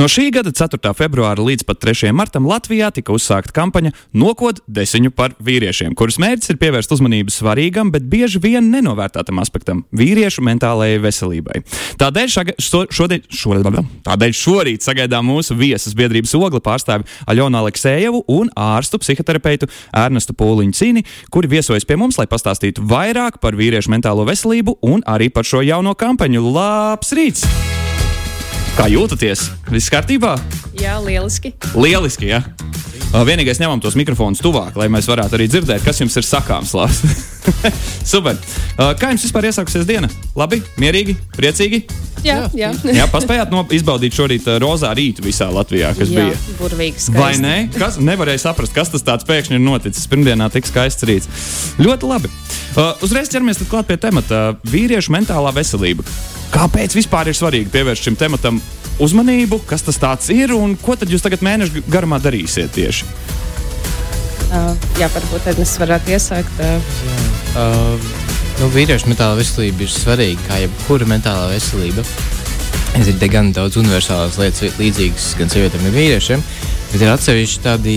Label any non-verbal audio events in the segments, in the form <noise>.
No šī gada 4. februāra līdz pat 3. martam Latvijā tika uzsākta kampaņa Nokod desiņu par vīriešiem, kuras mērķis ir pievērst uzmanību svarīgam, bet bieži vien nenovērtētam aspektam - vīriešu mentālajai veselībai. Tādēļ, šaga, šo, šodien, šodien, tādēļ šorīt sagaidām mūsu viesas biedrības ogli pārstāvi Aļonu Aleksējevu un ārstu psihoterapeitu Ernestu Pūliņu Cīni, kuri viesojas pie mums, lai pastāstītu vairāk par vīriešu mentālo veselību un arī par šo jauno kampaņu. Labs rīts! Kā jūtaties? Viss kārtībā? Jā, lieliski. Lieliski, jā. Vienīgais ņemam tos mikrofonus tuvāk, lai mēs varētu arī dzirdēt, kas jums ir sakāms. Lārs. <laughs> Super. Kā jums vispār iesākusies diena? Labi, mierīgi, priecīgi. Jā, jā. Jā, <laughs> paspējāt no, izbaudīt šorīt rozā rītu visā Latvijā, kas jā, bija. burvīgi skaisti. Vai ne? Kas nevarēja saprast, kas tas tāds pēkšņi ir noticis? Pirmdienā tik skaists rīts. Ļoti labi. Uh, uzreiz ķeramies klāt pie temata - vīriešu mentālā veselība. Kāpēc vispār ir svarīgi pievērst šim tematam uzmanību, kas tas ir un ko tad jūs tagad mēnešu garumā darīsiet tieši? Uh, jā, varbūt tad es varētu iesākt. Uh, Uh, nu, vīriešu mentālā veselība ir svarīga, kā jebkura mentālā veselība. Es ir gan daudz universālas lietas, līdzīgas gan sievietēm, gan vīriešiem, bet ir atsevišķi tādi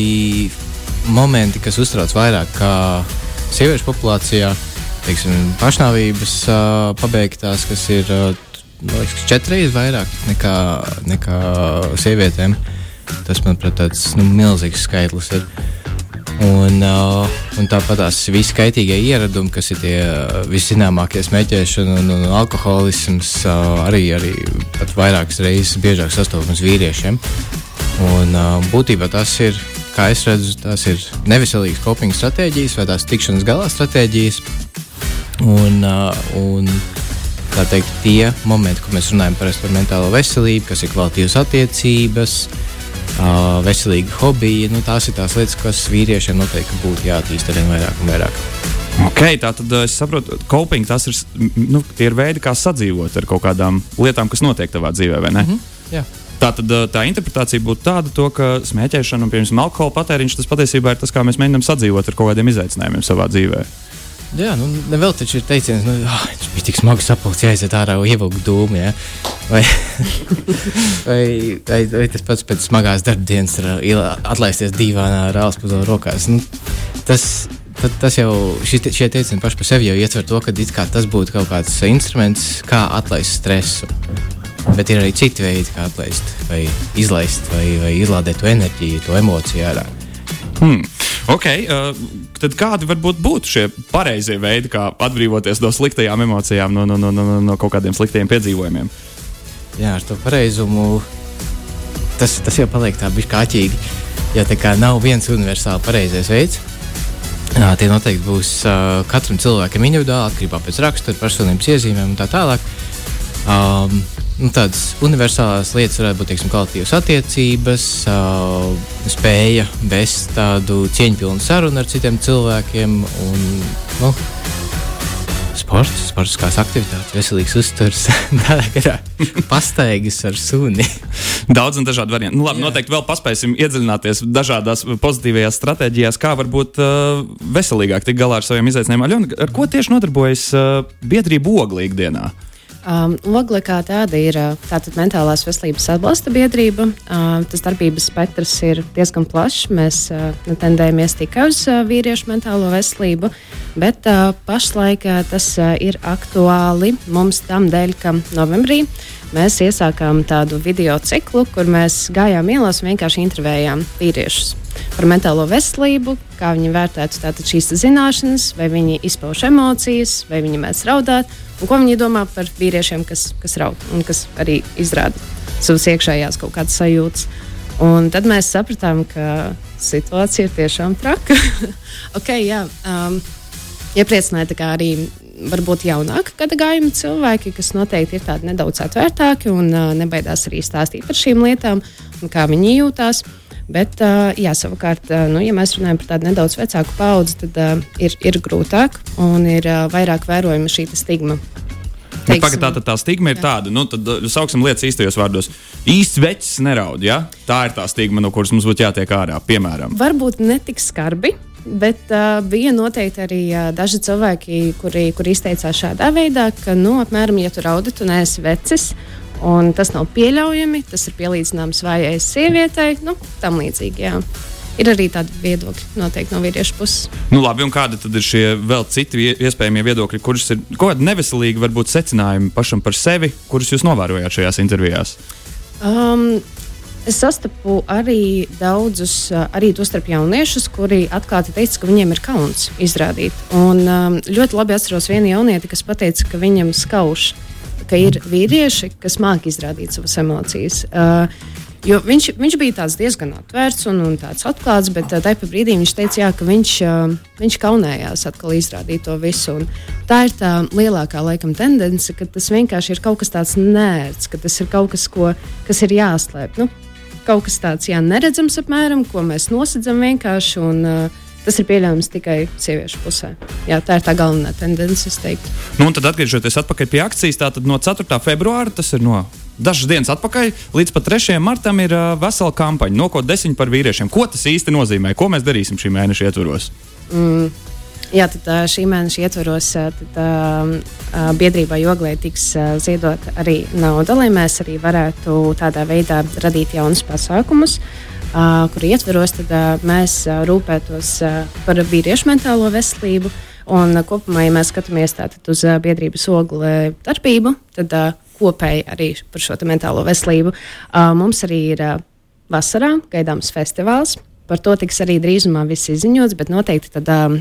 momenti, kas uztrauc vairāk kā sieviešu populācijā. Teiksim, pašnāvības pabeigtās, kas ir liekas, četras vairāk nekā, nekā sievietēm. Tas, manuprāt, tāds nu, milzīgs skaitlis ir. Un, uh, un tāpat tās viskaitīgie ieradumi, kas ir tie viszināmākie smēķēšana un, un alkoholisms, uh, arī, arī pat vairākas reizes biežāk sastopams vīriešiem. Un, uh, būtībā tas ir, kā es redzu, tās ir neveselīgas kopīgas stratēģijas vai tās tikšanas galā stratēģijas. Un, uh, un, tā teikt, tie momenti, kad mēs runājam par mentālo veselību, kas ir kvalitīvas attiecības, uh, veselīga hobija. Nu, tās ir tās lietas, kas vīriešiem noteikti būtu jāattīst arī vairāk un vairāk. Okay, tā tad es saprotu, ka coping tas ir, nu, ir veidi, kā sadzīvot ar kaut kādām lietām, kas notiek tavā dzīvē, vai ne? Mm -hmm. Jā. Tā tad tā interpretācija būtu tāda, to, ka smēķēšana un piemēram, alkohola patēriņš tas patiesībā ir tas, kā mēs mēģinām sadzīvot ar kaut kādiem izaicinājumiem savā dzīvēm. Jā, nu, nevēl taču ir teiciens, nu, oh, viņš bija tik smags sapulcs, jāiziet ārā un ievilkt dūmu. Ja? Vai, <laughs> vai, vai, vai tas pats pēc smagās darbdienas atlaisties divānā ar rāles rokās. Nu, tas, tad, tas jau šie, šie teicieni paši par sevi jau ietver to, ka tas būtu kaut kāds instruments, kā atlaist stresu. Bet ir arī citi veidi, kā atlaist, vai izlaist, vai, vai izlādēt to enerģiju, to emociju ārā. Hmm. Okay, uh, tad kādi varbūt būtu šie pareizie veidi, kā atbrīvoties no sliktajām emocijām, no, no, no, no, no kaut kādiem sliktiem piedzīvojumiem? Jā, ar to pareizumu tas, tas jau paliek tā bišķi kāķīgi. Jo tā kā nav viens universāli pareizais veids. Jā, tie noteikti būs uh, katram cilvēkam individuāli, atkarībā no rakstura, personības iezīmēm un tā tālāk. Um, tādas universālās lietas varētu būt teiksim, kvalitīvas attiecības, uh, spēja vest tādu cieņpilnu sarunu ar citiem cilvēkiem. Un, nu, Sports, sportiskās aktivitātes, veselīgs uzturs, <laughs> pastaigas ar suni. Daudz un dažādi varianti. Nu, labi, Jā. noteikti vēl paspēsim iedziļināties dažādās pozitīvajās stratēģijās, kā varbūt uh, veselīgāk tikt galā ar saviem izaicinājumiem. Aļona, ar ko tieši nodarbojas uh, biedrība Ogli ikdienā? Um, Ogle kā tāda ir tātad mentālās veselības atbalsta biedrība. Uh, tas darbības spektrs ir diezgan plašs. Mēs uh, tendējamies tikai uz uh, vīriešu mentālo veselību, bet uh, pašlaik uh, tas uh, ir aktuāli mums tam dēļ, ka novembrī mēs iesākām tādu video ciklu, kur mēs gājām ielās un vienkārši intervējām vīriešus par mentālo veselību, kā viņi vērtētu šīs zināšanas, vai viņi izpauž emocijas, vai viņi mēdz raudāt Un ko viņi domā par vīriešiem, kas, kas raud un kas arī izrāda savas iekšējās kaut kādas sajūtas. Un tad mēs sapratām, ka situācija ir tiešām traka. <laughs> okay, jā, um, iepriecināja arī varbūt jaunāka gada gājuma cilvēki, kas noteikti ir tādi nedaudz atvērtāki un uh, nebaidās arī stāstīt par šīm lietām un kā viņi jūtās. Bet, uh, jā, savukārt, uh, nu, ja mēs runājam par tādu nedaudz vecāku paudzi, tad uh, ir, ir grūtāk un ir uh, vairāk vērojama šī stigma. Bet pagaid, tā, tā stigma ir jā. tāda, nu, tad sauksim lietas īstajos vārdos. Īsts vecs neraud, ja? Tā ir tā stigma, no kuras mums būtu jātiek ārā, piemēram. Varbūt ne tik skarbi. Bet uh, bija noteikti arī uh, daži cilvēki, kuri, kuri izteicās šādā veidā, ka, nu, apmēram, ja tu raudi, tu neesi vecis, un tas nav pieļaujami, tas ir pielīdzināms vājai sievietei, nu, tam līdzīgi. Jā. Ir arī tādi viedokļi noteikti no vīriešu puses. Nu, labi, un kādi tad ir šie vēl citi iespējamie viedokļi, kurus ir kaut kādi neveselīgi, varbūt secinājumi pašam par sevi, kurus jūs novērojāt šajās intervijās? Um, Es sastapu arī daudzus, arī tostarp jauniešus, kuri atklāti teica, ka viņiem ir kauns izrādīt. Un um, ļoti labi atceros vienu jaunieti, kas teica, ka viņam skauž, ka ir vīrieši, kas māki izrādīt savas emocijas. Uh, Jo viņš, viņš bija diezgan atvērts un, un atklāts, bet uh, tajā brīdī viņš teica, jā, ka viņš, viņš kaunējās atkal izrādīt to visu. Un tā ir tā lielākā laikam, tendence, ka tas vienkārši ir kaut kas tāds nērts, ka tas ir kaut kas, ko, kas ir jāslēp. Nu, kaut kas tāds jā, neredzams, apmēram, ko mēs nosacām vienkārši. Un, uh, Tas ir pieļaujams tikai sieviešu pusē. Jā, tā ir tā galvenā tendence, es teiktu. Nu, tad, atgriežoties pie akcijas, tātad no 4. februāra, tas ir no dažas dienas atpakaļ, līdz pat 3. martam ir uh, vesela kampaņa, no ko desmit par vīriešiem. Ko tas īsti nozīmē? Ko mēs darīsim šī mēneša ietvaros? Mm. Jā, tad šī mēneša ietvaros tad, biedrībā Joglē tiks ziedot arī nauda, lai mēs arī varētu tādā veidā radīt jaunus pasākumus. Uh, kuru ietveros tad, uh, mēs uh, rūpētos par vīriešu mentālo veselību. Un, kopumā, ja mēs skatāmies uz uh, biedrības ogles darbību, tad kopēji arī par šo mentālo veselību mums arī ir vasarā gaidāms festivāls. Par to tiks arī drīzumā viss izziņots, bet noteikti tad uh,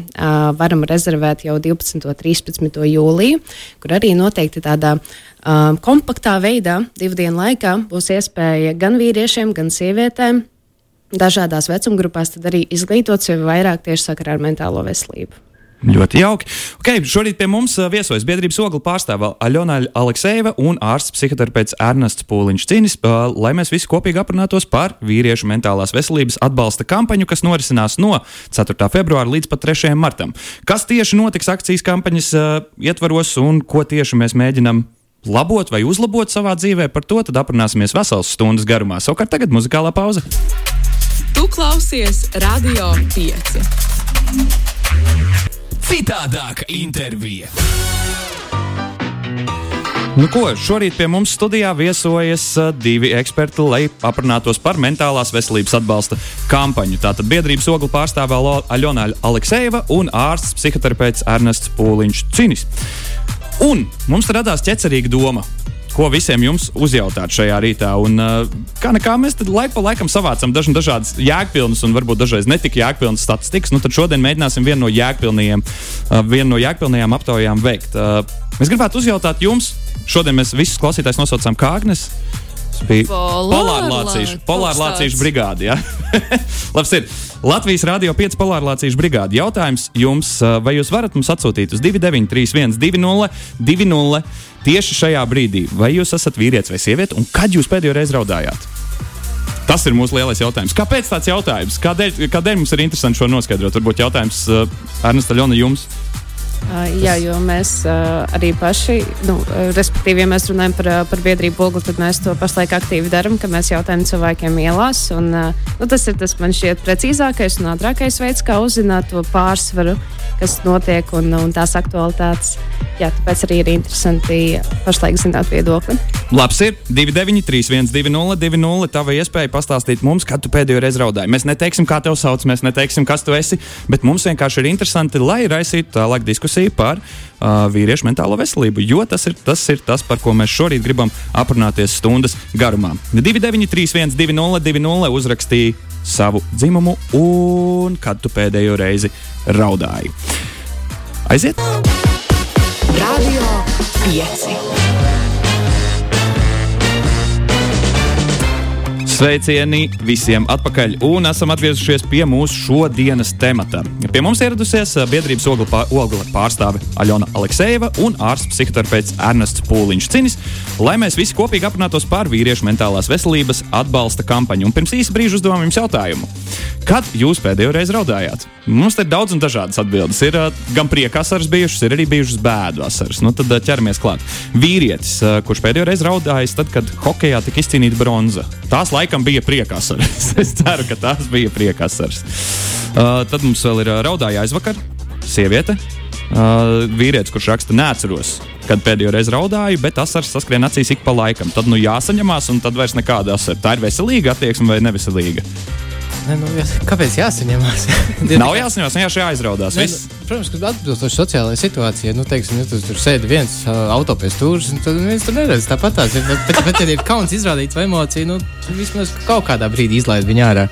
varam rezervēt jau 12. un 13. jūliju, kur arī noteikti tādā uh, kompaktā veidā, divu dienu laikā, būs iespēja gan vīriešiem, gan sievietēm dažādās vecumgrupās arī izglītot sevi vairāk tieši sakarā ar mentālo veselību. Ļoti jauki. Okay, šorīt pie mums viesojas biedrības ogļu pārstāve Aļona Aleksēva un ārsts psihoterapeits Ernests Pūliņš Cīnis, lai mēs visi kopīgi aprunātos par vīriešu mentālās veselības atbalsta kampaņu, kas norisinās no 4. februāra līdz pat 3. martam. Kas tieši notiks akcijas kampaņas uh, ietvaros un ko tieši mēs mēģinām labot vai uzlabot savā dzīvē, par to aprunāsimies veselas stundas garumā. Savukārt tagad muzikālā pauze. Tu klausies Radio 5. Citādāka intervija. Nu, ko, šorīt pie mums studijā viesojas uh, divi eksperti, lai aprunātos par mentālās veselības atbalsta kampaņu. Tātad biedrības ogļu pārstāvē Aļona Aleksejeva un ārsts psihoterapeits Ernests Pūliņš Cinis. Un mums radās ķecerīga doma ko visiem jums uzjautāt šajā rītā. Un, uh, kā nekā mēs laiku pa laikam savācam dažna, dažādas jēgpilnas un varbūt dažreiz netik jēgpilnas statistikas. Nu, tad šodien mēģināsim vienu no jēgpilnajiem, uh, vienu no jēgpilnajām aptaujām veikt. Uh, mēs gribētu uzjautāt jums, šodien mēs visus klausītājus nosaucam kā Agnes. Bija polārlācīšu, polārlācīšu brigāde. Ja? <laughs> Labs ir. Latvijas Rādio 5 polārlācīšu brigāde. Jautājums jums, vai jūs varat mums atsūtīt uz 2931, 20, 20 tieši šajā brīdī? Vai jūs esat vīrietis vai sieviete, un kad jūs pēdējo reizi raudājāt? Tas ir mūsu lielais jautājums. Kāpēc tāds jautājums? Kādēļ, kādēļ mums ir interesanti šo noskaidrot? Varbūt jautājums uh, Ernesta Ļona jums. Uh, jā, jo mēs uh, arī paši, nu, respektīvi, ja mēs runājam par, par biedrību ogli, tad mēs to pašlaik aktīvi darām, ka mēs jautājam cilvēkiem ielās. Un, uh, nu, tas ir tas man šķiet precīzākais un ātrākais veids, kā uzzināt to pārsvaru, kas notiek un, un tās aktualitātes. Jā, tāpēc arī ir interesanti pašlaik zināt viedokli. Labs ir 293, 120, 20. Tava iespēja pastāstīt mums, kad tu pēdējo reizi raudāji. Mēs neteiksim, kā tevi sauc, mēs neteiksim, kas tu esi, bet mums vienkārši ir interesanti, lai raisītu tālāk diskusiju par uh, vīriešu mentālo veselību, jo tas ir, tas ir tas, par ko mēs šorīt gribam aprunāties stundas garumā. 293, 120, 20 uzrakstīja savu dzimumu un kad tu pēdējo reizi raudāji. Aiziet! Radio 5. Sveicieni visiem atpakaļ, un esam atgriezušies pie mūsu šodienas temata. Pie mums ieradusies eh, biedrības ogla pārstāve Aļona Aleksejeva un ārsts psihoterapeits Ernests Pūliņš Cinis, lai mēs visi kopīgi aprunātos par vīriešu mentālās veselības atbalsta kampaņu. Un pirms īsa brīža uzdevām jums jautājumu. Kad jūs pēdējo reizi raudājāt? Mums te ir daudz un dažādas atbildes. Ir gan prieka asaras bijušas, ir arī bijušas bēdu asaras. Nu, tad ķeramies klāt. Vīrietis, kurš pēdējo reizi raudājis, tad, kad hokeja tika izcīnīta bronza. Tās laikam bija prieka asaras. <laughs> es ceru, ka tās bija prieka asaras. Uh, tad mums vēl ir raudāja aizvakar, sieviete. Uh, vīrietis, kurš raksta, neatceros, kad pēdējo reizi raudāju, bet asaras saskrien acīs ik pa laikam. Tad nu jāsaņemās, un tad vairs nekāda asara. Tā ir veselīga attieksme vai neveselīga? Ne, nu, kāpēc jāsaņemās? <laughs> Nav jāsaņemās, vienkārši jāizraudās. Ne, nu, protams, ka atbilstoši sociālajai situācijai, nu, teiksim, ja tu tur sēdi viens uh, autopēs stūris, tad viens tur neredz tāpat. Bet, bet, bet, ja ir kauns izrādīt vai emociju, nu, vismaz kaut kādā brīdī izlaid viņu ārā.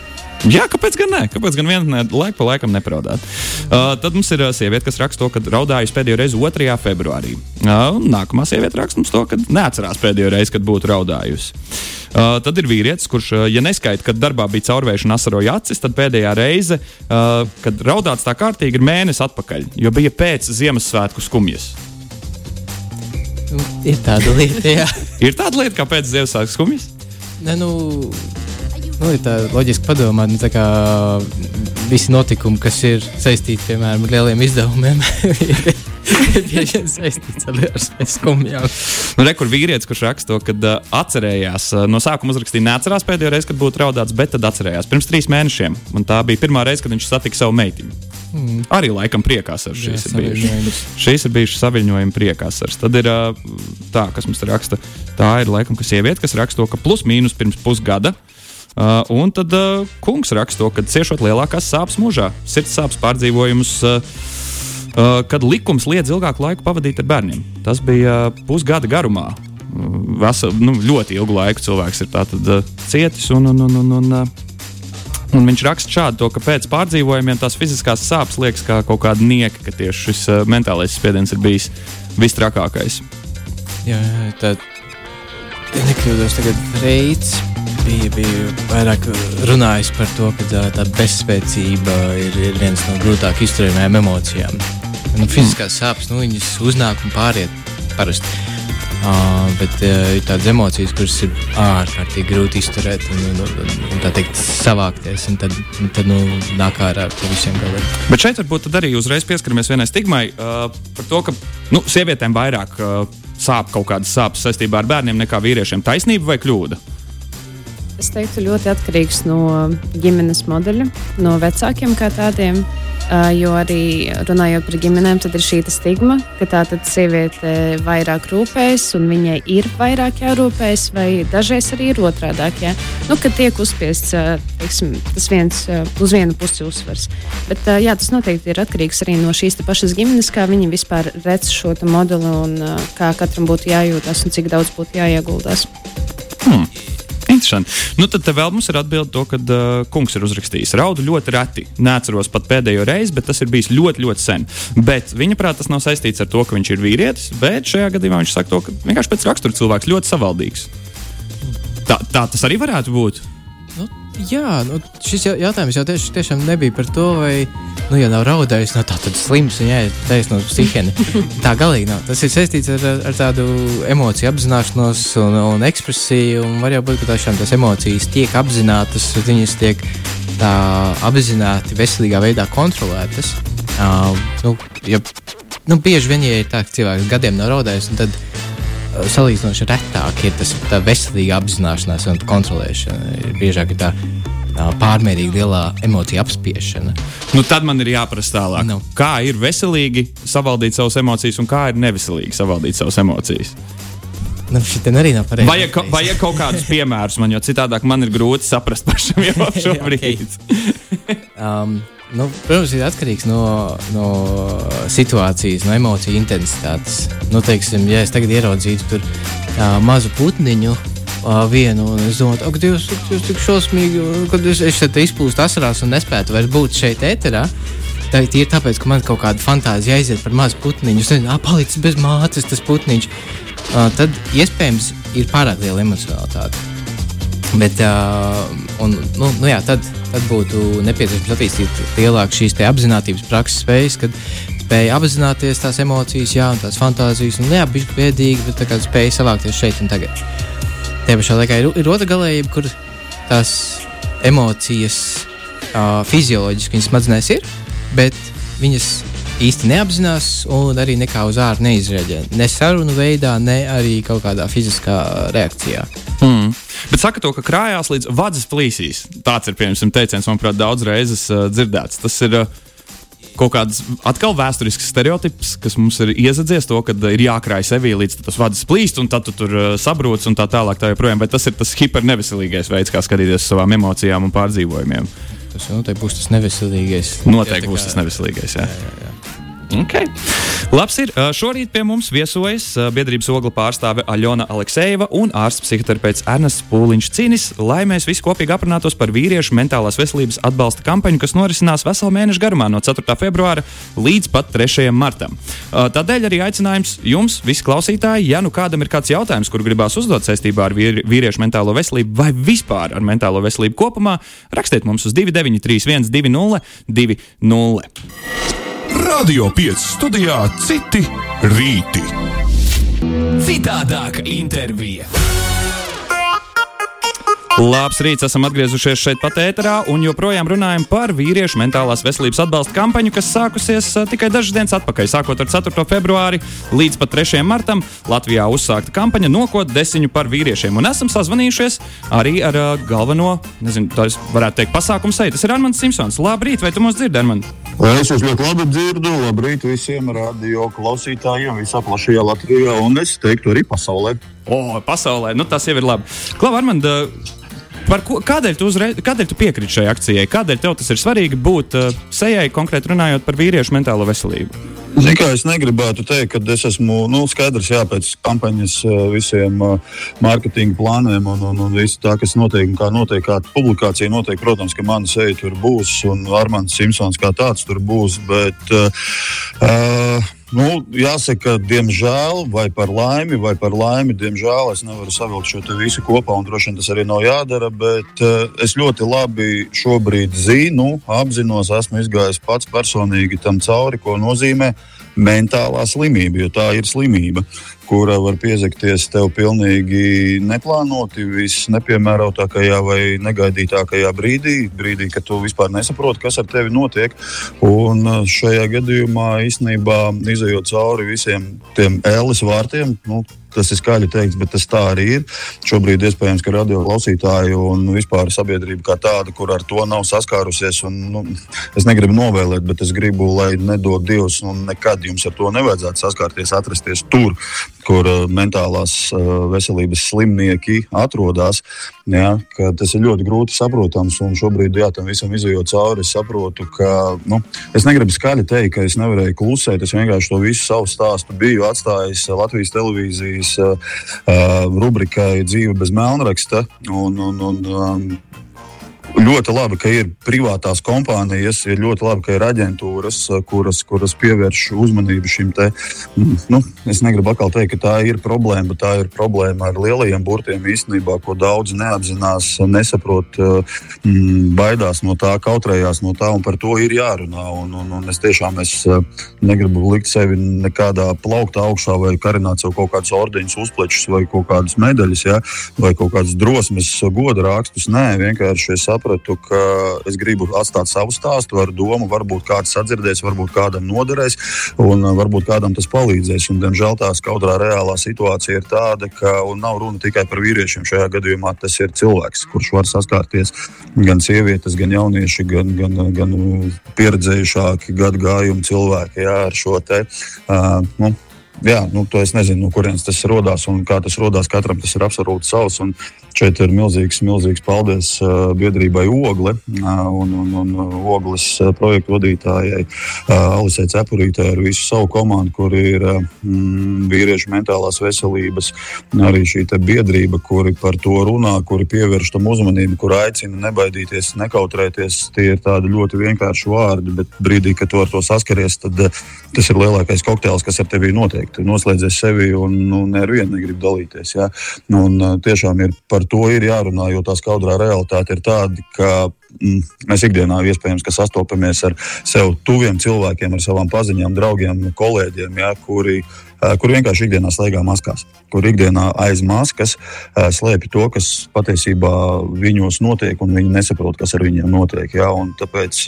Jā, kāpēc gan ne? Kāpēc gan vienā laikā pa laikam nepraudāt? Uh, tad mums ir uh, sieviete, kas raksta to, ka raudājusi pēdējo reizi 2. februārī. Uh, nākamā sieviete raksta mums to, ka neatcerās pēdējo reizi, kad būtu raudājusi. Uh, tad ir vīrietis, kurš, uh, ja neskaita, kad darbā bija caurvēšana asaroja acis, tad pēdējā reize, uh, kad raudāts tā kārtīgi, ir mēnesis atpakaļ, jo bija pēc Ziemassvētku skumjas. Ir tāda lieta, jā. <laughs> ir tāda lieta, kā pēc Ziemassvētku skumjas? Ne, nu, nu, ir tā loģiski padomāt, nu, kā visi notikumi, kas ir saistīti piemēram ar lieliem izdevumiem. <laughs> vien saistīts ar skumjām. Nu, re, kur vīrietis, kurš raksta to, kad uh, atcerējās, uh, no sākuma uzrakstīja, neatcerās pēdējo reizi, kad būtu raudāts, bet tad atcerējās pirms trīs mēnešiem. Un tā bija pirmā reize, kad viņš satika savu meitiņu. Mm. Arī laikam priekās ar šīs Jā, ir bijušas. Šīs ir bijušas saviņojuma priekās ar. Tad ir uh, tā, kas mums raksta. Tā ir laikam, ka sieviete, kas raksta to, ka plus mīnus pirms pusgada. Uh, un tad uh, kungs raksta to, ka ciešot lielākās sāpes mūžā, sirds sāpes pārdzīvojumus. Uh, Uh, kad likums liedz ilgāku laiku pavadīt ar bērniem. Tas bija uh, pusgada garumā. Uh, Vesel, nu, ļoti ilgu laiku cilvēks ir tātad, uh, cietis. Un, un, un, un, un, uh, un viņš raksta šādi, to, ka pēc pārdzīvojumiem tās fiziskās sāpes liekas kā kaut kāda nieka, ka tieši šis uh, mentālais spiediens ir bijis vistrakākais. Jā tā ja nekļūdos, tagad reids bija, bija vairāk runājis par to, ka tā bezspēcība ir, ir viens no grūtāk izturējumiem emocijām. Nu, fiziskās sāpes, nu, viņas uznāk un pāriet parasti. Uh, bet uh, ir tādas emocijas, kuras ir ārkārtīgi grūti izturēt un, un, un, un tā teikt, savākties. Tad, tad nu, nāk ārā ar visiem galiem. Bet šeit varbūt arī uzreiz pieskaramies vienai stigmai uh, par to, ka nu, sievietēm vairāk uh, sāp kaut kādas sāpes saistībā ar bērniem nekā vīriešiem. Taisnība vai kļūda? Es teiktu, ļoti atkarīgs no ģimenes modeļa, no vecākiem kā tādiem. Jo arī runājot par ģimenēm, tad ir šī stigma, ka tā tad sieviete vairāk rūpējas un viņai ir vairāk jārūpējas, vai dažreiz arī ir otrādāk. Ja? Nu, kad tiek uzspiests teiksim, tas viens uz vienu pusi uzsvars. Bet jā, tas noteikti ir atkarīgs arī no šīs pašas ģimenes, kā viņi vispār redz šo modeli un kā katram būtu jājūtas un cik daudz būtu jāieguldās. Hmm. Interesanti. Nu, tad vēl mums ir atbilde to, ka uh, kungs ir uzrakstījis. Raudu ļoti reti. Neatceros pat pēdējo reizi, bet tas ir bijis ļoti, ļoti sen. Bet viņa prāt, tas nav saistīts ar to, ka viņš ir vīrietis, bet šajā gadījumā viņš saka to, ka vienkārši pēc rakstura cilvēks ļoti savaldīgs. Tā, tā tas arī varētu būt. Nu, jā, nu, šis jautājums jau tieši, tiešām nebija par to, vai, nu, ja nav raudājis, no tā tad slims un jāiet taisno uz psiheni. <laughs> tā galīgi nav. Tas ir saistīts ar, ar tādu emociju apzināšanos un, un ekspresiju, un var jau būt, ka tās, tās emocijas tiek apzinātas, viņas tiek tā apzināti veselīgā veidā kontrolētas. Uh, nu, ja, nu, bieži vien, ja ir tā, ka cilvēks gadiem nav raudājis, tad salīdzinoši retāk ir tas veselīga apzināšanās un kontrolēšana. Biežāk ir tā pārmērīgi lielā emocija apspiešana. Nu, tad man ir jāprasa tālāk. Nu. kā ir veselīgi savaldīt savas emocijas un kā ir neveselīgi savaldīt savas emocijas. Nu, Šitien arī nav pareizi. Vajag, ka, vajag kaut kādus piemērus man, jo citādi man ir grūti saprast pašam <laughs> jau šobrīd. um, Nu, protams, ir atkarīgs no, no situācijas, no emociju intensitātes. Nu, teiksim, ja es tagad ieraudzītu tur uh, mazu putniņu, uh, vienu, un es domāju, ak, Dievs, ir tik šausmīgi, kad es, es šeit izplūstu asarās un nespētu vairs būt šeit ēterā. Tā ir tāpēc, ka man kaut kāda fantāzija aiziet par mazu putniņu. Es nezinu, ah, palicis bez mātes tas putniņš. Uh, tad iespējams ir pārāk liela emocionalitāte. Bet, uh, un, nu, nu jā, tad, tad būtu nepieciešams attīstīt lielāku šīs apziņotības prakses spējas, kad spēja apzināties tās emocijas, jā, tās fantāzijas, un jā, bija bēdīgi, bet tā spēja savākties šeit un tagad. Tajā pašā laikā ir, ir otra galējība, kur tās emocijas uh, fizioloģiski viņas smadzenēs ir, bet viņas īsti neapzinās un arī nekā uz ārā neizrēģē. Ne sarunu veidā, ne arī kaut kādā fiziskā reakcijā. Mm. Bet saka to, ka krājās līdz vadzes plīsīs. Tāds ir, piemēram, teiciens, manuprāt, daudz reizes uh, dzirdēts. Tas ir uh, kaut kāds atkal vēsturisks stereotips, kas mums ir iezadzies, to, ka ir jākrāj sevī līdz tas vadzes plīst, un tad tu tur uh, sabrūc un tā tālāk. Tā joprojām, bet tas ir tas hiperneveselīgais veids, kā skatīties uz savām emocijām un pārdzīvojumiem. Tas noteikti būs tas neveselīgais. Noteikti būs tas neveselīgais. Jā. Jā, jā, jā. Okay. Labs ir. Šorīt pie mums viesojas biedrības ogla pārstāve Aļona Aleksejeva un ārsts psihoterapeits Ernests Pūliņš Cīnis, lai mēs visi kopīgi aprunātos par vīriešu mentālās veselības atbalsta kampaņu, kas norisinās veselu mēnešu garumā no 4. februāra līdz pat 3. martam. Tādēļ arī aicinājums jums, visi klausītāji, ja nu kādam ir kāds jautājums, kuru gribās uzdot saistībā ar vīriešu mentālo veselību vai vispār ar mentālo veselību kopumā, rakstiet mums uz 293, 120, 20. Radio 5 studijā citi rīti. Citādāka intervija. Labs rīts, esam atgriezušies šeit pat ēterā un joprojām runājam par vīriešu mentālās veselības atbalsta kampaņu, kas sākusies uh, tikai dažas dienas atpakaļ. Sākot ar 4. februāri līdz pat 3. martam Latvijā uzsākta kampaņa Nokot desiņu par vīriešiem. Un esam sazvanījušies arī ar uh, galveno, nezinu, tā varētu teikt, pasākumu seitu. Tas ir Armāns Simpsons. Labrīt, vai tu mūs dzirdi, Armān? Es jūs ļoti labi dzirdu. Labrīt visiem radio klausītājiem visā plašajā Latvijā un es teiktu arī pasaulē. O, pasaulē, nu tas jau ir labi. Klau, Armand, Ko, kādēļ, tu uzreiz, kādēļ tu piekriti šai akcijai? Kādēļ tev tas ir svarīgi būt uh, sejai, konkrēti runājot par vīriešu mentālo veselību? Zini, kā es negribētu teikt, ka es esmu nu, skaidrs, jā, pēc kampaņas uh, visiem uh, mārketinga plāniem un, un, un visu tā, kas notiek un kā notiek, kāda publikācija notiek. Protams, ka mana seja tur būs un Armāns Simpsons kā tāds tur būs. Bet, uh, uh, Nu, jāsaka, diemžēl, vai par laimi, vai par laimi, diemžēl es nevaru savilkt šo visu kopā, un droši vien tas arī nav jādara. Bet uh, es ļoti labi šobrīd zinu, apzinos, esmu izgājis pats personīgi tam cauri, ko nozīmē mentālā slimība, jo tā ir slimība kura var piezakties tev pilnīgi neplānoti, visnepiemērotākajā vai negaidītākajā brīdī, brīdī, kad tu vispār nesaproti, kas ar tevi notiek. Un uh, šajā gadījumā īstenībā izējot cauri visiem tiem ēles vārtiem, nu, tas ir skaļi teikts, bet tas tā arī ir. Šobrīd iespējams, ka radio klausītāji un vispār sabiedrība kā tāda, kur ar to nav saskārusies, un nu, es negribu novēlēt, bet es gribu, lai nedod Dievs, un nekad jums ar to nevajadzētu saskarties, atrasties tur, kur uh, mentālās uh, veselības slimnieki atrodas. Ja, tas ir ļoti grūti saprotams, un šobrīd, jā, tam visam izjūt cauri, es saprotu, ka nu, es negribu skaļi teikt, ka es nevarēju klusēt. Es vienkārši to visu savu stāstu biju atstājis Latvijas televīzijas uh, uh, rubrikai Dzīve bez melnraksta. Un, un, un, um, ļoti labi, ka ir privātās kompānijas, ir ļoti labi, ka ir aģentūras, kuras, kuras pievērš uzmanību šim te. Nu, es negribu atkal teikt, ka tā ir problēma, bet tā ir problēma ar lielajiem burtiem īstenībā, ko daudz neapzinās, nesaprot, mm, baidās no tā, kautrējās no tā, un par to ir jārunā. Un, un, un es tiešām es negribu likt sevi nekādā plauktā augšā vai karināt sev kaut kādus ordeņus, uzplečus vai kaut kādas medaļas, ja, vai kaut kādas drosmes, goda rakstus. Nē, vienkārši es saprotu sapratu, ka es gribu atstāt savu stāstu ar domu, varbūt kāds sadzirdēs, varbūt kādam noderēs, un uh, varbūt kādam tas palīdzēs. Un, diemžēl tā skaudrā reālā situācija ir tāda, ka nav runa tikai par vīriešiem. Šajā gadījumā tas ir cilvēks, kurš var saskārties gan sievietes, gan jaunieši, gan, gan, gan pieredzējušāki gadu gājumu cilvēki jā, ar šo te. Uh, nu, jā, nu, to es nezinu, no kurienes tas radās un kā tas radās. Katram tas ir absolūti savs. Un, Šeit ir milzīgs, milzīgs paldies uh, biedrībai Ogle uh, un, un, un Ogles uh, projektu vadītājai Alisai Cepurītē ar visu savu komandu, kur ir mm, vīriešu mentālās veselības, arī šī biedrība, kuri par to runā, kuri pievērš tam uzmanību, kur aicina nebaidīties, nekautrēties. Tie ir tādi ļoti vienkārši vārdi, bet brīdī, kad tu ar to saskaries, tad tas ir lielākais kokteils, kas ar tevi notiek. Tu noslēdzies sevi un nu, nevienu negrib dalīties. Ja? Un, tiešām ir par to ir jārunā, jo tā skaudrā realitāte ir tāda, ka mēs ikdienā iespējams sastopamies ar sev tuviem cilvēkiem, ar savām paziņām, draugiem, kolēģiem, ja, kuri kur vienkārši ikdienā staigā maskās, kur ikdienā aiz maskas slēpj to, kas patiesībā viņos notiek, un viņi nesaprot, kas ar viņiem notiek. Ja? Tāpēc,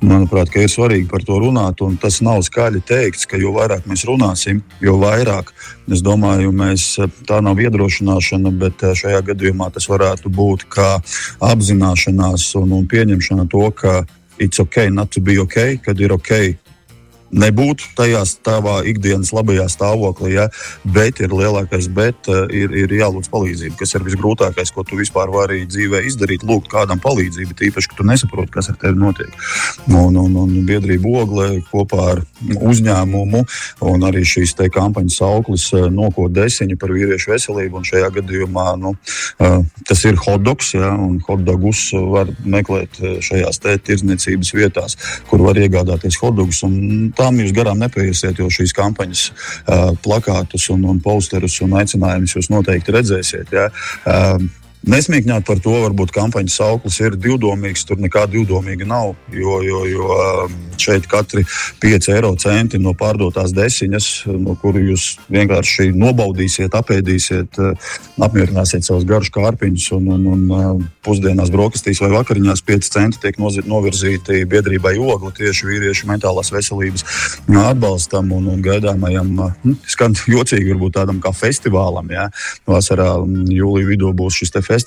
manuprāt, ir svarīgi par to runāt, un tas nav skaļi teikts, ka jo vairāk mēs runāsim, jo vairāk, es domāju, mēs, tā nav iedrošināšana, bet šajā gadījumā tas varētu būt kā apzināšanās un, un pieņemšana to, ka it's ok, not to be ok, kad ir ok nebūt tajā tavā ikdienas labajā stāvoklī, ja, bet ir lielākais, bet uh, ir, ir jālūdz palīdzība, kas ir visgrūtākais, ko tu vispār vari dzīvē izdarīt. Lūgt kādam palīdzību, tīpaši, ka tu nesaproti, kas ar tevi notiek. Un, un, un biedrība Ogle kopā ar uzņēmumu un arī šīs kampaņas auklis uh, noko desiņu par vīriešu veselību. Šajā gadījumā nu, uh, tas ir hotdogs, ja, un hotdogus var meklēt šajās tirdzniecības vietās, kur var iegādāties hotdogus tām jūs garām nepaiesiet, jo šīs kampaņas uh, plakātus un, un posterus un aicinājumus jūs noteikti redzēsiet. Ja? Uh, Nesmīkņāt par to, varbūt kampaņas sauklis ir divdomīgs. Tur nekā divdomīga nav. Jo, jo, jo um, šeit katri 5 eiro centi no pārdotās desiņas, no kuru jūs vienkārši nobaudīsiet, apēdīsiet, uh, apmierināsiet savus garus kārpiņus. Un, un, un uh, pusdienās, brokastīs vai vakariņās 5 centi tiek novirzīti biedrībai ogli tieši vīriešu mentālās veselības atbalstam un, un gaidāmajam, uh, hm, skan jocīgi, varbūt tādam kā festivālam. Ja? Vasarā jūlijā vidū būs šis festivāls.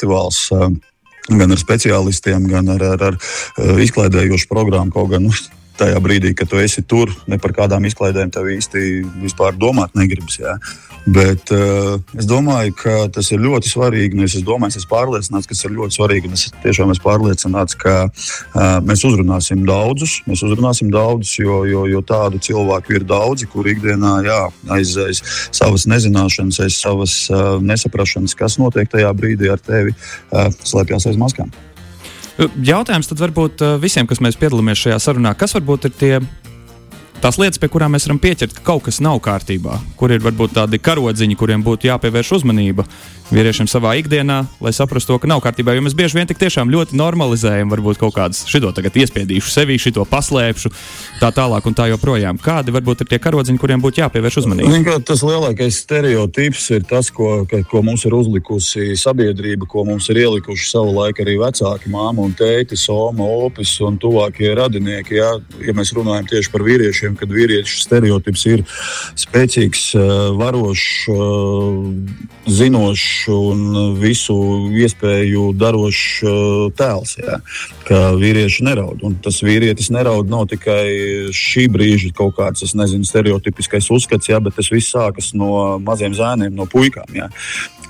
Gan ar speciālistiem, gan ar, ar, ar izklaidējošu programmu. Kaut gan nu, tajā brīdī, kad tu esi tur, ne par kādām izklaidēm tev īsti vispār domāt negribas. Jā. Bet uh, es domāju, ka tas ir ļoti svarīgi. Nu, es domāju, es esmu pārliecināts, ka tas ir ļoti svarīgi. Es tiešām esmu pārliecināts, ka uh, mēs uzrunāsim daudzus. Mēs uzrunāsim daudzus, jo, jo, jo tādu cilvēku ir daudzi, kur ikdienā jā, aiz, aiz savas nezināšanas, aiz savas uh, nesaprašanas, kas notiek tajā brīdī ar tevi, uh, slēpjas aiz maskām. Jautājums tad varbūt visiem, kas mēs piedalāmies šajā sarunā, kas varbūt ir tie tās lietas, pie kurām mēs varam pieķert, ka kaut kas nav kārtībā, kur ir varbūt tādi karodziņi, kuriem būtu jāpievērš uzmanība vīriešiem savā ikdienā, lai saprastu to, ka nav kārtībā. Jo mēs bieži vien tik tiešām ļoti normalizējam, varbūt kaut kādas šito tagad iespiedīšu sevi, šito paslēpšu, tā tālāk un tā joprojām. Kādi varbūt ir tie karodziņi, kuriem būtu jāpievērš uzmanība? Tas lielākais stereotips ir tas, ko, ka, ko mums ir uzlikusi sabiedrība, ko mums ir ielikuši savu laiku arī vecāki, māma un tēti, soma, opis un tuvākie radinieki. Ja, ja mēs runājam tieši par vīriešiem, kad vīriešu stereotips ir spēcīgs, eh, varošs, eh, zinošs un visu iespēju darošs uh, tēls. Jā, ka vīrieši neraud. Un tas vīrietis neraud nav tikai šī brīža kaut kāds, nezinu, stereotipiskais uzskats, jā, bet tas viss sākas no maziem zēniem, no puikām. Jā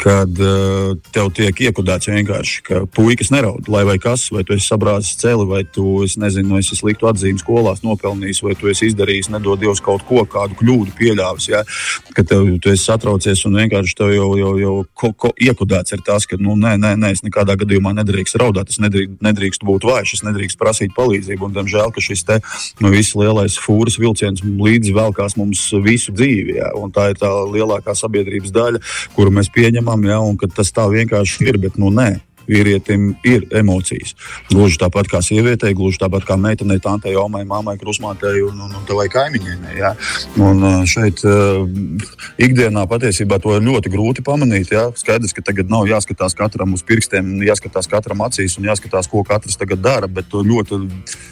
kad uh, tev tiek iekodēts vienkārši, ka puikas neraud, lai vai kas, vai tu esi sabrāzis celi, vai tu esi, nezinu, esi sliktu atzīmi skolās nopelnījis, vai tu esi izdarījis, nedod Dievs, kaut ko, kādu kļūdu pieļāvis. Ja? Ka tev, esi satraucies un vienkārši tev jau, jau, jau ko, ko iekodēts ir tas, ka, nu, nē, nē, nē, es nekādā gadījumā nedrīkst raudāt, es nedrīkst, nedrīkst būt vājš, es nedrīkst prasīt palīdzību. Un, diemžēl, ka šis te nu, viss lielais fūras vilciens līdzi velkās mums visu dzīvi. Ja? Un tā ir tā lielākā sabiedrības daļa, kuru mēs pieņemam zinām, ja, un ka tas tā vienkārši ir. Bet, nu, nē, vīrietim ir emocijas. Gluži tāpat kā sievietei, gluži tāpat kā meitenei, tantei, omai, mammai, krusmātei un, un, un tavai kaimiņienei. Ja? Un šeit uh, ikdienā patiesībā to ir ļoti grūti pamanīt. Ja? Skaidrs, ka tagad nav jāskatās katram uz pirkstiem, jāskatās katram acīs un jāskatās, ko katrs tagad dara, bet ļoti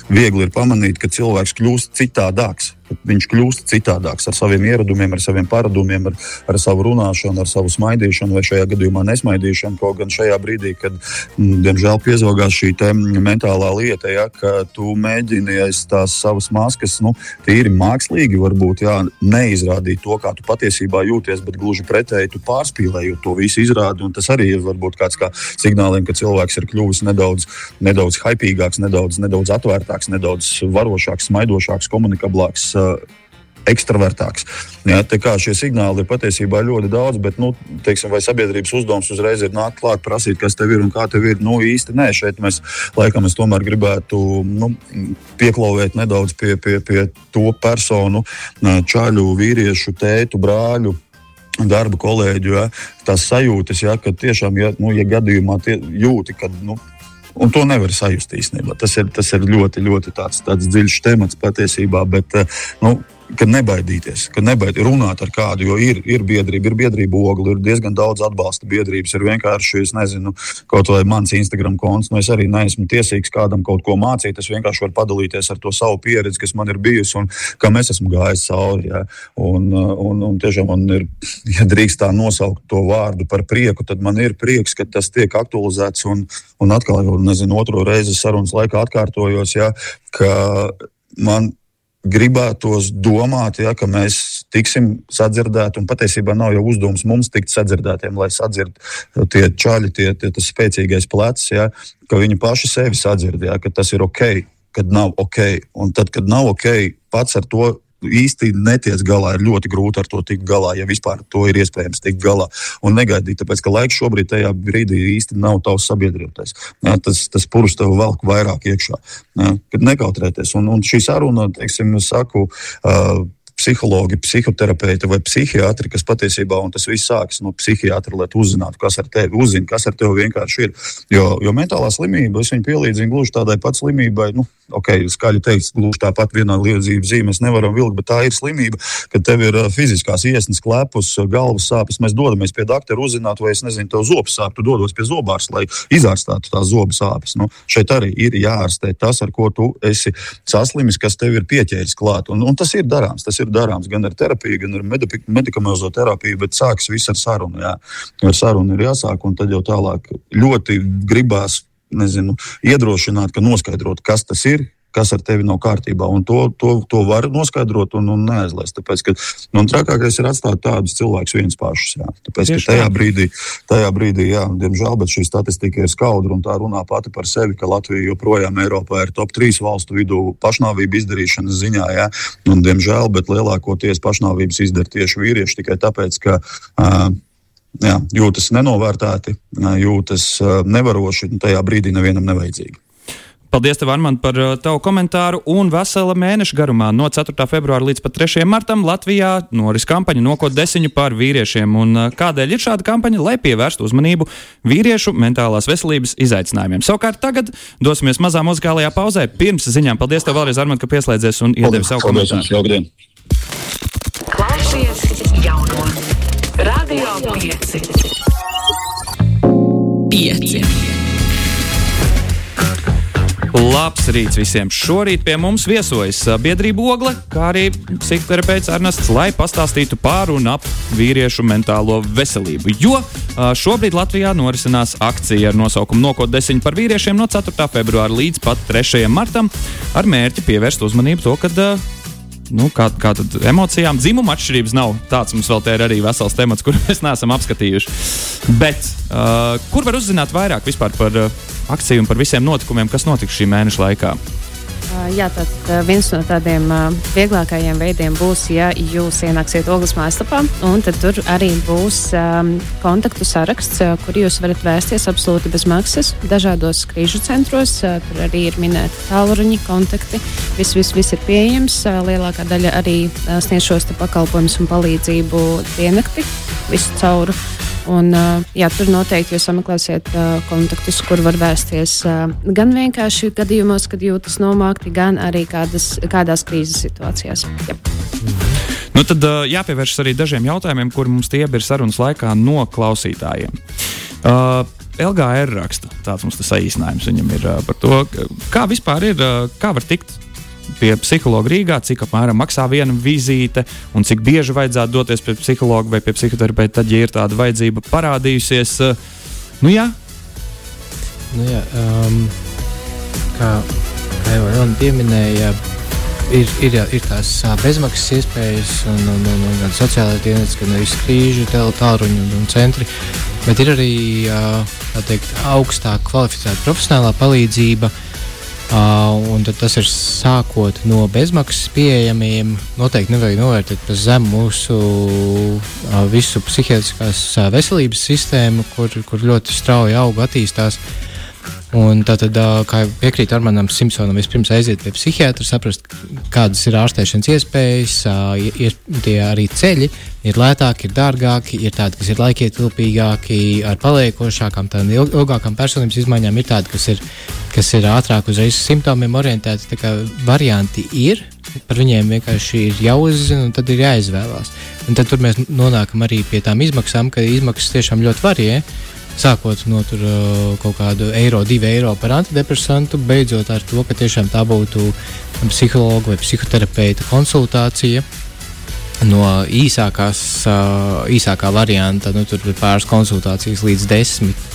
viegli ir pamanīt, ka cilvēks kļūst citādāks viņš kļūst citādāks ar saviem ieradumiem, ar saviem paradumiem, ar, ar savu runāšanu, ar savu smaidīšanu, vai šajā gadījumā nesmaidīšanu. Kaut gan šajā brīdī, kad, mm, diemžēl, piezogās šī mentālā lieta, ja, ka tu mēģini aiz tās savas maskas, nu, tīri mākslīgi, varbūt jā, neizrādīt to, kā tu patiesībā jūties, bet gluži pretēji tu pārspīlējot to visu izrādi. Tas arī ir varbūt kāds kā signāliem, ka cilvēks ir kļuvis nedaudz, nedaudz hypīgāks, nedaudz, nedaudz atvērtāks, nedaudz varošāks, smaidošāks, komunikablāks ekstravertāks. Ja, šie signāli ir patiesībā ļoti daudz, bet nu, teiksim, sabiedrības uzdevums uzreiz ir nākt klāt, prasīt, kas tev ir un kā tev ir. Nu, īsti nē, šeit mēs laikam es tomēr gribētu nu, pieklauvēt nedaudz pie, pie, pie to personu, čaļu, vīriešu, tētu, brāļu darba kolēģu, ja, tās sajūtas, ja, ka tiešām, ja, nu, ja gadījumā tie, jūti, ka nu, Un to nevar sajust īstenībā. Tas ir, tas ir ļoti, ļoti tāds, tāds dziļš temats patiesībā. Bet, eh, nu, ka nebaidīties, ka nebaidīties runāt ar kādu, jo ir, ir biedrība, ir biedrība ogli, ir diezgan daudz atbalsta biedrības. Ir vienkārši, es nezinu, kaut vai mans Instagram konts, nu es arī neesmu tiesīgs kādam kaut ko mācīt. Es vienkārši varu padalīties ar to savu pieredzi, kas man ir bijusi un kam es esmu gājis cauri. Ja. Un, un, un tiešām man ir, ja drīkst tā nosaukt to vārdu par prieku, tad man ir prieks, ka tas tiek aktualizēts un, un atkal jau, nezinu, otro reizi sarunas laikā atkārtojos, ja, ka man gribētos domāt, ja, ka mēs tiksim sadzirdēti. Patiesībā nav jau uzdevums mums tikt sadzirdētiem, lai sadzirdētu tie čaļi, tie, tie, tas spēcīgais plecs, ja, ka viņi paši sevi sadzird, ja, ka tas ir ok, kad nav ok. Un tad, kad nav ok, pats ar to īsti netiec galā. Ir ļoti grūti ar to tikt galā, ja vispār to ir iespējams tikt galā. Un negaidīt, tāpēc ka laiks šobrīd tajā brīdī īsti nav tavs sabiedrības. Ja, tas, tas purvs tev velk vairāk iekšā. Kad nekautrēties. Un, un šī saruna, teiksim, saku. Uh, psihologi, psihoterapeiti vai psihiatri, kas patiesībā tas viss sākas no psihiatra, lai uzzinātu, kas ar tevi uzzina, kas ar tevi vienkārši ir. Jo, jo mentālā slimība, es viņu pielīdzinu gluži tādai pat slimībai, nu, ok, skaļi teikt, gluži tāpat vienā liedzības zīmē mēs nevaram vilkt, bet tā ir slimība, ka tev ir fiziskās iesnas, klepus, galvas sāpes. Mēs dodamies pie doktora uzzināt, vai es nezinu, tev zobs sāp, tu dodos pie zobārs, lai izārstātu tās zobu sāpes. Nu, šeit arī ir jāārstē tas, ar ko tu esi saslimis, kas tev ir pieķēris klāt. Un, un tas ir darāms. Tas ir darāms gan ar terapiju, gan ar medikamentozo terapiju, bet sākas viss ar sarunu. Jā. Ar sarunu ir jāsāk, un tad jau tālāk ļoti gribās nezinu, iedrošināt, ka noskaidrot, kas tas ir, kas ar tevi nav kārtībā. To, to, to var noskaidrot un, un neaizlaist. Tāpēc, ka, nu, trakākais ir atstāt tādus cilvēkus viens pašus. Jā. Tāpēc, ka tajā brīdī, tajā brīdī jā, diemžēl, šī statistika ir skaudra un tā runā pati par sevi, ka Latvija joprojām Eiropā ir top 3 valstu vidū pašnāvību izdarīšanas ziņā. Jā. Un, diemžēl, bet lielākoties pašnāvības izdara tieši vīrieši tikai tāpēc, ka. Uh, Jā, jūtas nenovērtēti, jūtas nevaroši, un tajā brīdī nevienam nevajadzīgi. Paldies, tev, Armand, par tavu komentāru. Un vesela mēneša garumā, no 4. februāra līdz 3. martam, Latvijā noris kampaņa Nokot desiņu par vīriešiem. Un, kādēļ ir šāda kampaņa? Lai pievērstu uzmanību vīriešu mentālās veselības izaicinājumiem. Savukārt tagad dosimies mazā muzikālajā pauzē. Pirms ziņām paldies tev vēlreiz, Armand, ka pieslēdzies un iedevi savu komentāru. Klausies 5. 5. Labs rīts visiem! Šorīt pie mums viesojas biedrība Ogle, kā arī psihoterapeits Ernests, lai pastāstītu par un ap vīriešu mentālo veselību. Jo šobrīd Latvijā norisinās akcija ar nosaukumu Nokot desiņu par vīriešiem no 4. februāra līdz pat 3. martam ar mērķi pievērst uzmanību to, ka nu, kā, kā tad emocijām. Dzimuma atšķirības nav. Tāds mums vēl te ir arī vesels temats, kuru <laughs> mēs neesam apskatījuši. Bet uh, kur var uzzināt vairāk par uh, akciju un par visiem notikumiem, kas notiks šī mēneša laikā? Jā, tad viens no tādiem vieglākajiem veidiem būs, ja jūs ienāksiet Ogles mājaslapā, un tur arī būs um, kontaktu saraksts, kur jūs varat vērsties absolūti bez maksas dažādos krīžu centros. Tur arī ir minēti tālruņi, kontakti. Viss, viss, viss ir pieejams. Lielākā daļa arī sniedz šos pakalpojumus un palīdzību diennakti visu cauru. Un, jā, tur noteikti jūs sameklēsiet kontaktus, kur var vērsties gan vienkārši gadījumos, kad jūtas nomākti, gan arī kādas, kādās krīzes situācijās. Jā. Nu, tad jāpievēršas arī dažiem jautājumiem, kur mums tie ir sarunas laikā no klausītājiem. Uh, LGR raksta, tāds mums tas saīsinājums viņam ir uh, par to, kā vispār ir, uh, kā var tikt pie psihologa Rīgā, cik apmēram maksā viena vizīte un cik bieži vajadzētu doties pie psihologa vai pie psihoterapeita, tad, ja ir tāda vajadzība parādījusies. Eh, nu, jā. Nu, jā um, kā, kā jau Rona pieminēja, ir, ir, ir tās bezmaksas iespējas, un, un, un, un gan sociālais dienas, gan arī skrīžu, tālruņu un, un centri. Bet ir arī teikt, augstāk kvalificēta profesionālā palīdzība, uh, Uh, tas ir sākot no bezmaksas pieejamiem. Noteikti nevajag novērtēt par zemu mūsu uh, visu psihiatriskās uh, veselības sistēmu, kur, kur ļoti strauji aug, attīstās. Un tātad, kā piekrīt Armanam Simpsonam, vispirms aiziet pie psihiatra, saprast, kādas ir ārstēšanas iespējas, ir tie arī ceļi, ir lētāki, ir dārgāki, ir tādi, kas ir laikietilpīgāki, ar paliekošākām, tādām ilgākām personības izmaiņām, ir tādi, kas ir, kas ir ātrāk uzreiz simptomiem orientēti. Tā kā varianti ir, par viņiem vienkārši ir jāuzzina un tad ir jāizvēlās. Un tad mēs nonākam arī pie tām izmaksām, ka izmaksas tiešām ļoti varie. Sākot no tur, kaut kāda eiro, divi eiro par antidepresantu, beidzot ar to, ka tiešām tā būtu psihologa vai psihoterapeita konsultācija. No īsākās, īsākā varianta, nu, tur ir pāris konsultācijas līdz desmit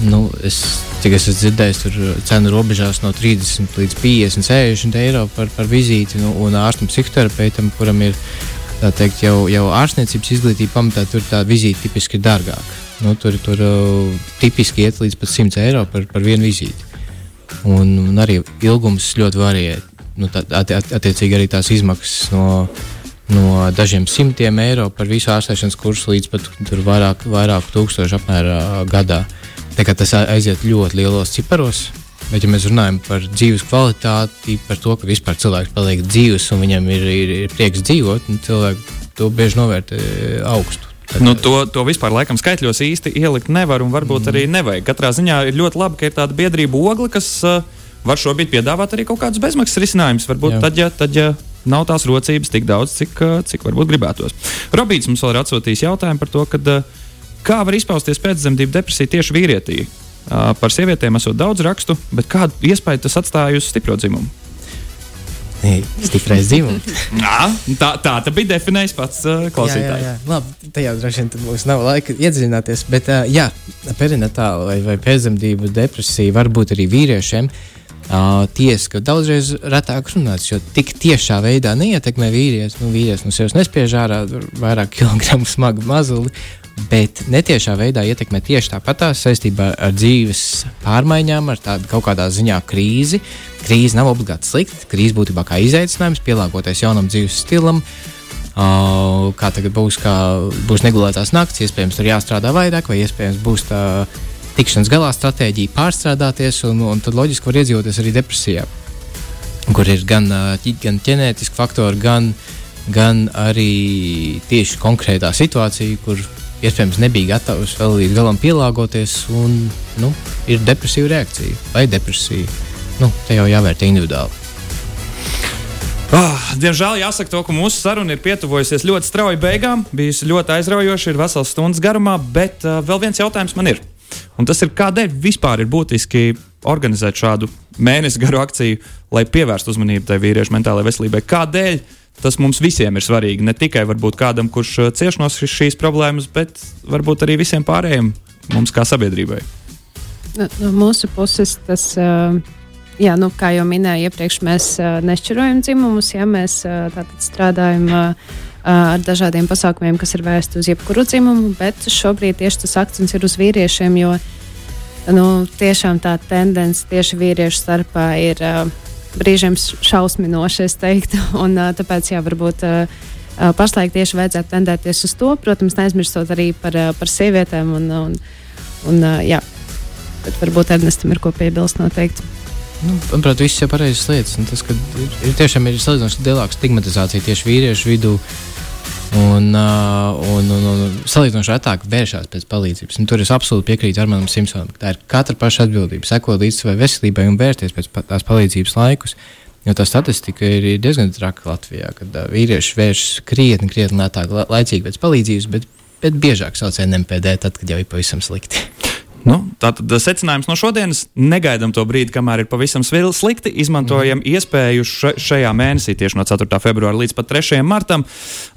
Nu, es, cik es esmu dzirdējis, tur cenu robežās no 30 līdz 50, 60 eiro par, par vizīti. Nu, un ārstam psihoterapeitam, kuram ir teikt, jau, jau ārstniecības izglītība, pamatā tur tā vizīte tipiski ir dārgāka. Nu, tur tur uh, tipiski iet līdz 100 eiro par, par vienu vizīti. Un, un arī ilgums ļoti varē. Nu, tā, at, at, attiecīgi arī tās izmaksas no, no dažiem simtiem eiro par visu ārstēšanas kursu līdz pat vairāk, vairāk tūkstošu apmērā gadā. Uh, Tas aiziet ļoti lielos ciparos. Bet, ja mēs runājam par dzīves kvalitāti, par to, ka vispār cilvēks paliek dzīves un viņam ir, ir, ir prieks dzīvot, tad cilvēki to bieži novērtē augstu. Tad, nu, to, to vispār laikam skaitļos īsti ielikt nevar, un varbūt mm. arī nevajag. Katrā ziņā ir ļoti labi, ka ir tāda biedrība ogli, kas uh, var šobrīd piedāvāt arī kaut kādus bezmaksas risinājumus. Varbūt Jā. tad, ja, tad, ja nav tās rocības tik daudz, cik, uh, cik varbūt gribētos. Robīts mums vēl ir atsūtījis jautājumu par to, ka uh, Kā var izpausties pēcdzemdību depresija tieši vīrietī? Uh, par sievietēm esot daudz rakstu, bet kādu iespēju tas atstāja uz stipro dzimumu? Stiprais dzimums. <laughs> Nā, tā, tā tā bija definējis pats uh, klausītājs. Jā, jā, jā. Labi, tajā droši vien mums nav laika iedziļināties. Bet, uh, jā, perinatāla vai, vai pēcdzemdību depresija var būt arī vīriešiem. Uh, tiesa, ka daudzreiz retāk runāts, jo tik tiešā veidā neietekmē vīrietis. Nu, vīrietis no sevis nespiež ārā vairāk kilogramu smagu mazuli bet netiešā veidā ietekmē tieši tāpat saistībā ar dzīves pārmaiņām, ar tādu kaut kādā ziņā krīzi. Krīze nav obligāti slikta, krīze būtībā kā izaicinājums, pielāgoties jaunam dzīves stilam. Uh, kā tagad būs, kā būs negulētās naktis, iespējams, tur jāstrādā vairāk, vai iespējams būs tā tikšanās galā stratēģija pārstrādāties, un, un tad loģiski var iedzīvoties arī depresijā, kur ir gan, gan ģenētiski faktori, gan, gan arī tieši konkrētā situācija, kur iespējams nebija gatavs vēl līdz galam pielāgoties, un nu, ir depresīva reakcija vai depresija. Nu, te jau jāvērtē individuāli. Oh, diemžēl jāsaka, to, ka mūsu saruna ir pietuvojusies ļoti strauji beigām. Bijusi ļoti aizraujoša, ir vesels stundas garumā, bet uh, vēl viens jautājums man ir. Un tas ir, kādēļ vispār ir būtiski organizēt šādu mēnesi garu akciju, lai pievērstu uzmanību tai vīriešu mentālajai veselībai? Kādēļ? Tas mums visiem ir svarīgi. Ne tikai kādam, kurš uh, cieš no šīs problēmas, bet varbūt arī visiem pārējiem mums kā sabiedrībai. No, no mūsu puses tas. Uh... Jā, nu, kā jau minēju iepriekš, mēs uh, nešķirojam dzimumus. Ja, mēs strādājam ar dažādiem pasākumiem, kas ir vērsti uz jebkuru dzimumu, bet šobrīd tieši tas akcents ir uz vīriešiem, jo nu, tiešām tā tendence tieši vīriešu starpā ir uh, brīžiem šausminoši, es teiktu. <laughs> Un, tāpēc, jā, varbūt pašlaik tieši vajadzētu tendēties uz to, protams, neaizmirstot arī par, par sievietēm. Un, un, un, jā, bet varbūt Ernestam ir ko piebilst noteikti. Nu, manuprāt, viss ir pareizas lietas. Tas, ir, ir tiešām ir salīdzinoši lielāka stigmatizācija tieši vīriešu vidū. Uh, Un, uh, un, un, un salīdzinoši retāk vēršās pēc palīdzības. Un tur es absolūti piekrītu Armanam Simpsonam, ka tā ir katra paša atbildība, sekot līdz savai veselībai un vērsties pēc tās palīdzības laikus. Jo tā statistika ir diezgan traka Latvijā, kad uh, vīrieši vēršas krietni, krietni lētāk, laicīgi pēc palīdzības, bet, bet biežāk sauc NMPD, tad, kad jau ir pavisam slikti. Nu, Tātad eh, secinājums no šodienas - negaidām to brīdi, kamēr ir pavisam slikti. Izmantojam mm. iespēju šajā mēnesī, tieši no 4. februāra līdz 3. martam,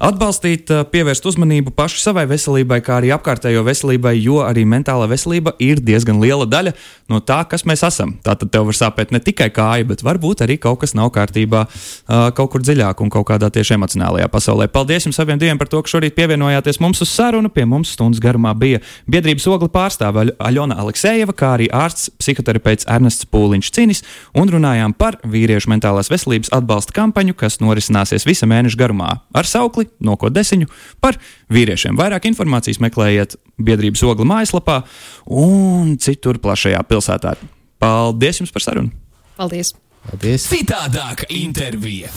atbalstīt, eh, pievērst uzmanību paši savai veselībai, kā arī apkārtējo veselībai, jo arī mentālā veselība ir diezgan liela daļa no tā, kas mēs esam. Tātad tev var sāpēt ne tikai kāja, bet varbūt arī kaut kas nav kārtībā eh, kaut kur dziļāk un kaut kādā tieši emocionālajā pasaulē. Paldies jums abiem diviem par to, ka šorīt pievienojāties mums uz sarunu. Pie mums stundas garumā bija biedrības ogli pārstāve Aļona Aleksejeva, kā arī ārsts psihoterapeits Ernests Pūliņš Cinis, un runājām par vīriešu mentālās veselības atbalsta kampaņu, kas norisināsies visa mēneša garumā ar saukli Noko desiņu par vīriešiem. Vairāk informācijas meklējiet biedrības ogli mājaslapā un citur plašajā pilsētā. Paldies jums par sarunu! Paldies! Paldies! Citādāka intervija!